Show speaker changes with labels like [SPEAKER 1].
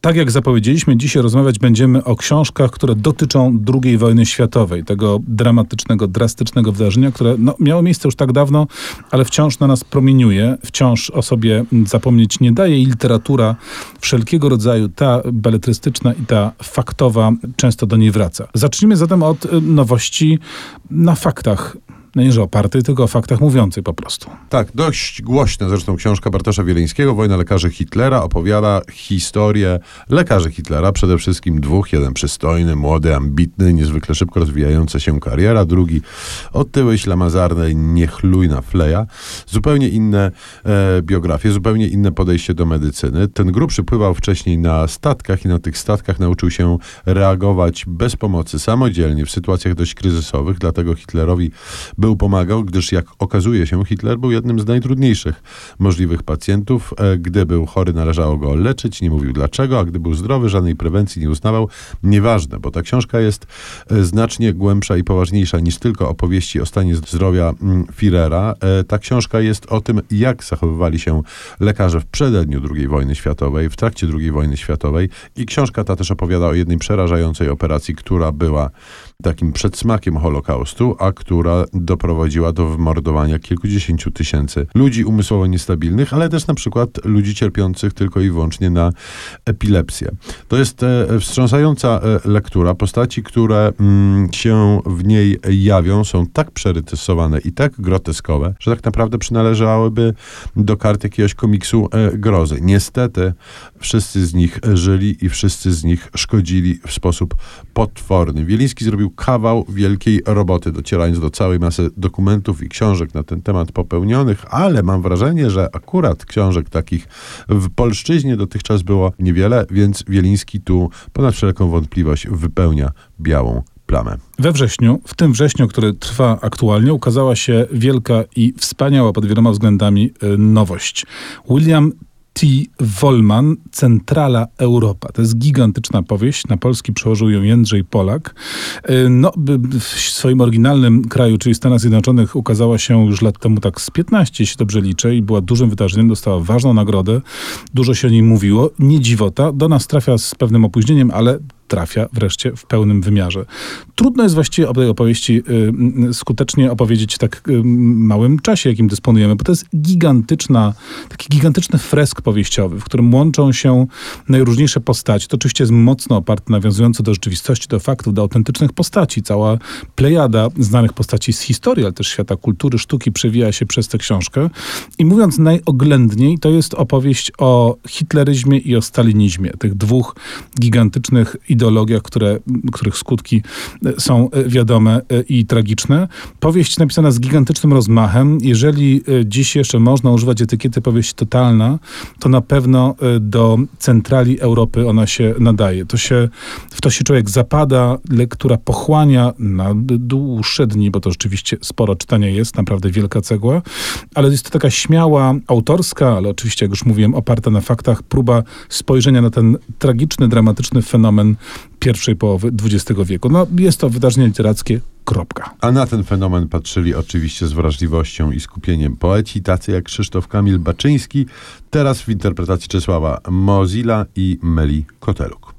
[SPEAKER 1] Tak jak zapowiedzieliśmy, dzisiaj rozmawiać będziemy o książkach, które dotyczą II wojny światowej, tego dramatycznego, drastycznego wydarzenia, które no, miało miejsce już tak dawno, ale wciąż na nas promieniuje, wciąż o sobie zapomnieć nie daje i literatura wszelkiego rodzaju, ta beletrystyczna i ta faktowa, często do niej wraca. Zacznijmy zatem od y, nowości na faktach no nie że opartej, tylko o faktach mówiącej po prostu.
[SPEAKER 2] Tak, dość głośna zresztą książka Bartosza Wieleńskiego, Wojna lekarzy Hitlera, opowiada historię lekarzy Hitlera, przede wszystkim dwóch, jeden przystojny, młody, ambitny, niezwykle szybko rozwijająca się kariera, drugi otyły, ślamazarny, niechlujna fleja. Zupełnie inne e, biografie, zupełnie inne podejście do medycyny. Ten grubszy pływał wcześniej na statkach i na tych statkach nauczył się reagować bez pomocy, samodzielnie w sytuacjach dość kryzysowych, dlatego Hitlerowi był pomagał, gdyż jak okazuje się, Hitler był jednym z najtrudniejszych możliwych pacjentów. E, gdy był chory, należało go leczyć, nie mówił dlaczego, a gdy był zdrowy, żadnej prewencji nie uznawał. Nieważne, bo ta książka jest e, znacznie głębsza i poważniejsza niż tylko opowieści o stanie zdrowia mm, Führera. E, ta książka jest o tym, jak zachowywali się lekarze w przededniu II wojny światowej, w trakcie II wojny światowej i książka ta też opowiada o jednej przerażającej operacji, która była takim przedsmakiem Holokaustu, a która doprowadziła do wymordowania kilkudziesięciu tysięcy ludzi umysłowo niestabilnych, ale też na przykład ludzi cierpiących tylko i wyłącznie na epilepsję. To jest e, wstrząsająca e, lektura. Postaci, które mm, się w niej jawią, są tak przerytysowane i tak groteskowe, że tak naprawdę przynależałyby do kart jakiegoś komiksu e, grozy. Niestety wszyscy z nich żyli i wszyscy z nich szkodzili w sposób potworny. Wieliński zrobił kawał wielkiej roboty, docierając do całej masy dokumentów i książek na ten temat popełnionych, ale mam wrażenie, że akurat książek takich w polszczyźnie dotychczas było niewiele, więc Wieliński tu ponad wszelką wątpliwość wypełnia białą plamę.
[SPEAKER 1] We wrześniu, w tym wrześniu, który trwa aktualnie, ukazała się wielka i wspaniała pod wieloma względami y, nowość. William T. Wollman, Centrala Europa. To jest gigantyczna powieść. Na polski przełożył ją Jędrzej Polak. Y, no, w swoim oryginalnym kraju, czyli Stanach Zjednoczonych, ukazała się już lat temu tak z 15, jeśli dobrze liczę, i była dużym wydarzeniem. Dostała ważną nagrodę. Dużo się o niej mówiło. Nie dziwota. Do nas trafia z pewnym opóźnieniem, ale trafia wreszcie w pełnym wymiarze. Trudno jest właściwie o tej opowieści y, skutecznie opowiedzieć w tak y, małym czasie, jakim dysponujemy, bo to jest gigantyczna, taki gigantyczny fresk powieściowy, w którym łączą się najróżniejsze postaci. To oczywiście jest mocno oparte, nawiązujące do rzeczywistości, do faktów, do autentycznych postaci. Cała plejada znanych postaci z historii, ale też świata kultury, sztuki przewija się przez tę książkę. I mówiąc najoględniej, to jest opowieść o hitleryzmie i o stalinizmie, tych dwóch gigantycznych ideologiach, które, których skutki e, są e, wiadome e, i tragiczne. Powieść napisana z gigantycznym rozmachem. Jeżeli dziś jeszcze można używać etykiety powieść totalna, to na pewno do centrali Europy ona się nadaje. To się, w to się człowiek zapada, lektura pochłania na dłuższe dni, bo to rzeczywiście sporo czytania jest, naprawdę wielka cegła, ale jest to taka śmiała, autorska, ale oczywiście, jak już mówiłem, oparta na faktach, próba spojrzenia na ten tragiczny, dramatyczny fenomen pierwszej połowy XX wieku. No, jest to wydarzenie literackie, kropka.
[SPEAKER 2] A na ten fenomen patrzyli oczywiście z wrażliwością i skupieniem poeci, tacy jak Krzysztof Kamil Baczyński, teraz w interpretacji Czesława Mozilla i Meli Koteluk.